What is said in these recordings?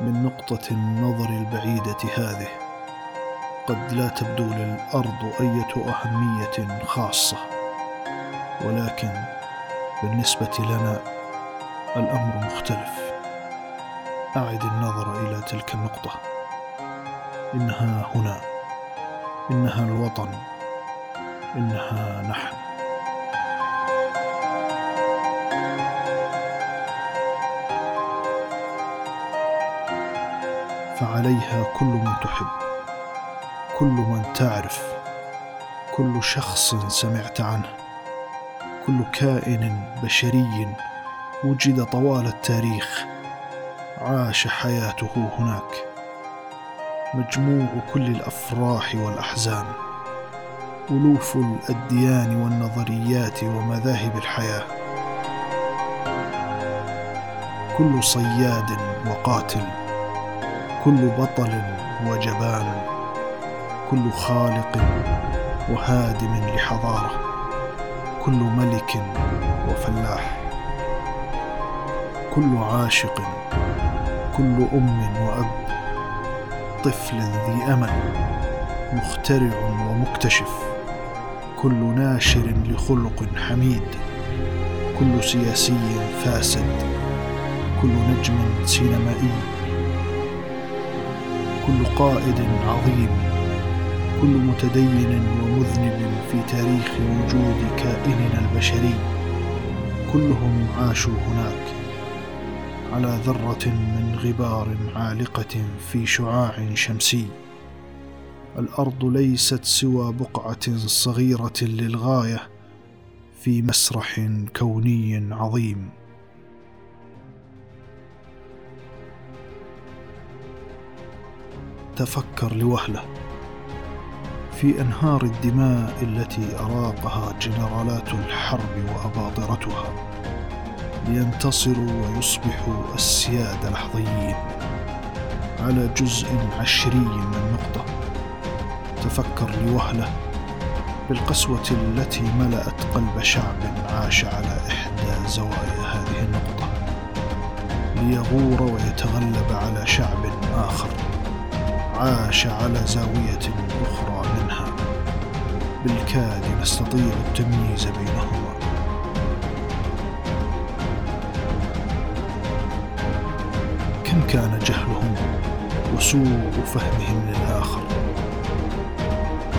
من نقطة النظر البعيدة هذه. قد لا تبدو للأرض أية أهمية خاصة ولكن بالنسبة لنا الأمر مختلف. أعد النظر إلى تلك النقطة. إنها هنا. إنها الوطن. إنها نحن. فعليها كل من تحب كل من تعرف كل شخص سمعت عنه كل كائن بشري وجد طوال التاريخ عاش حياته هناك. مجموع كل الأفراح والأحزان ألوف الأديان والنظريات ومذاهب الحياة. كل صياد وقاتل كل بطل وجبان كل خالق وهادم لحضارة كل ملك وفلاح كل عاشق كل أم وأب طفل ذي أمل مخترع ومكتشف كل ناشر لخلق حميد كل سياسي فاسد كل نجم سينمائي. كل قائد عظيم كل متدين ومذنب في تاريخ وجود كائننا البشري. كلهم عاشوا هناك على ذرة من غبار عالقة في شعاع شمسي. الأرض ليست سوى بقعة صغيرة للغاية في مسرح كوني عظيم. تفكر لوهلة في أنهار الدماء التي أراقها جنرالات الحرب وأباطرتها لينتصروا ويصبحوا السياده لحظيين على جزء عشري من نقطة. تفكر لوهلة بالقسوة التي ملأت قلب شعب عاش على إحدى زوايا هذه النقطة ليغور ويتغلب على شعب آخر. عاش على زاوية أخرى منها. بالكاد نستطيع التمييز بينهما. كم كان جهلهم وسوء فهمهم للآخر؟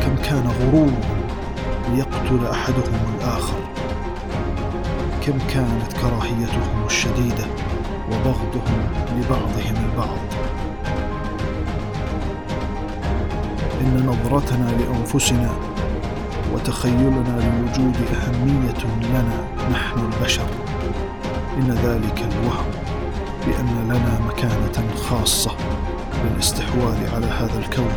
كم كان غرورهم ليقتل أحدهم الآخر؟ كم كانت كراهيتهم الشديدة وبغضهم لبعضهم البعض؟ إن نظرتنا لأنفسنا وتخيلنا لوجود أهمية لنا نحن البشر. إن ذلك الوهم بأن لنا مكانة خاصة للاستحواذ على هذا الكون.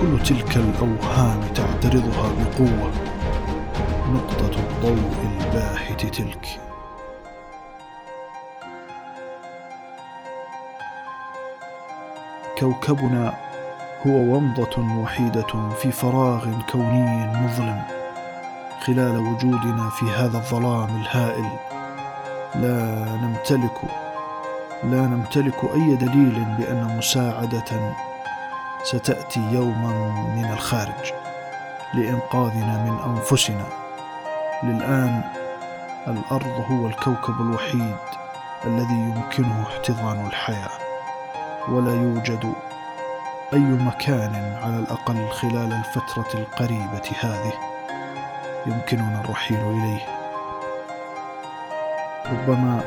كل تلك الأوهام تعترضها بقوة. نقطة الضوء الباهت تلك. كوكبنا هو ومضة وحيدة في فراغ كوني مظلم خلال وجودنا في هذا الظلام الهائل. لا نمتلك لا نمتلك أي دليل بأن مساعدة ستأتي يوما من الخارج لإنقاذنا من أنفسنا. للآن الأرض هو الكوكب الوحيد الذي يمكنه احتضان الحياة ولا يوجد أي مكان على الأقل خلال الفترة القريبة هذه يمكننا الرحيل إليه. ربما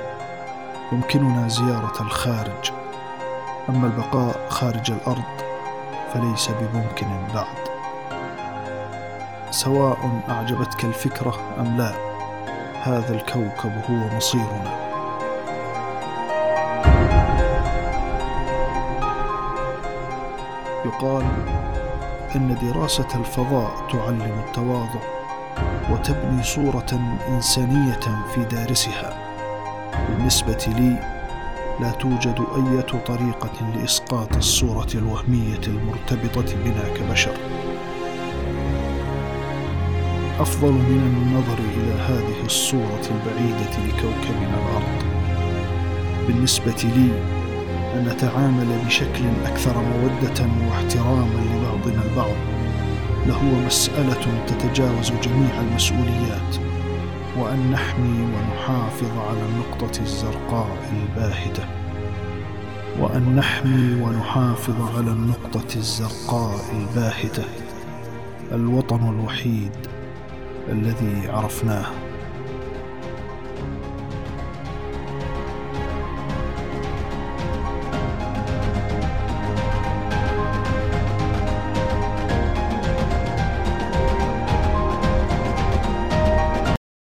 يمكننا زيارة الخارج. أما البقاء خارج الأرض فليس بممكن بعد. سواء أعجبتك الفكرة أم لا هذا الكوكب هو مصيرنا. يقال إن دراسة الفضاء تعلم التواضع وتبني صورة إنسانية في دارسها. بالنسبة لي لا توجد أي طريقة لإسقاط الصورة الوهمية المرتبطة بنا كبشر. أفضل من النظر إلى هذه الصورة البعيدة لكوكبنا الأرض. بالنسبة لي أن نتعامل بشكل أكثر مودة واحتراما لبعضنا البعض. لهو مسألة تتجاوز جميع المسؤوليات وأن نحمي ونحافظ على النقطة الزرقاء الباهتة. وأن نحمي ونحافظ على النقطة الزرقاء الباهتة الوطن الوحيد الذي عرفناه.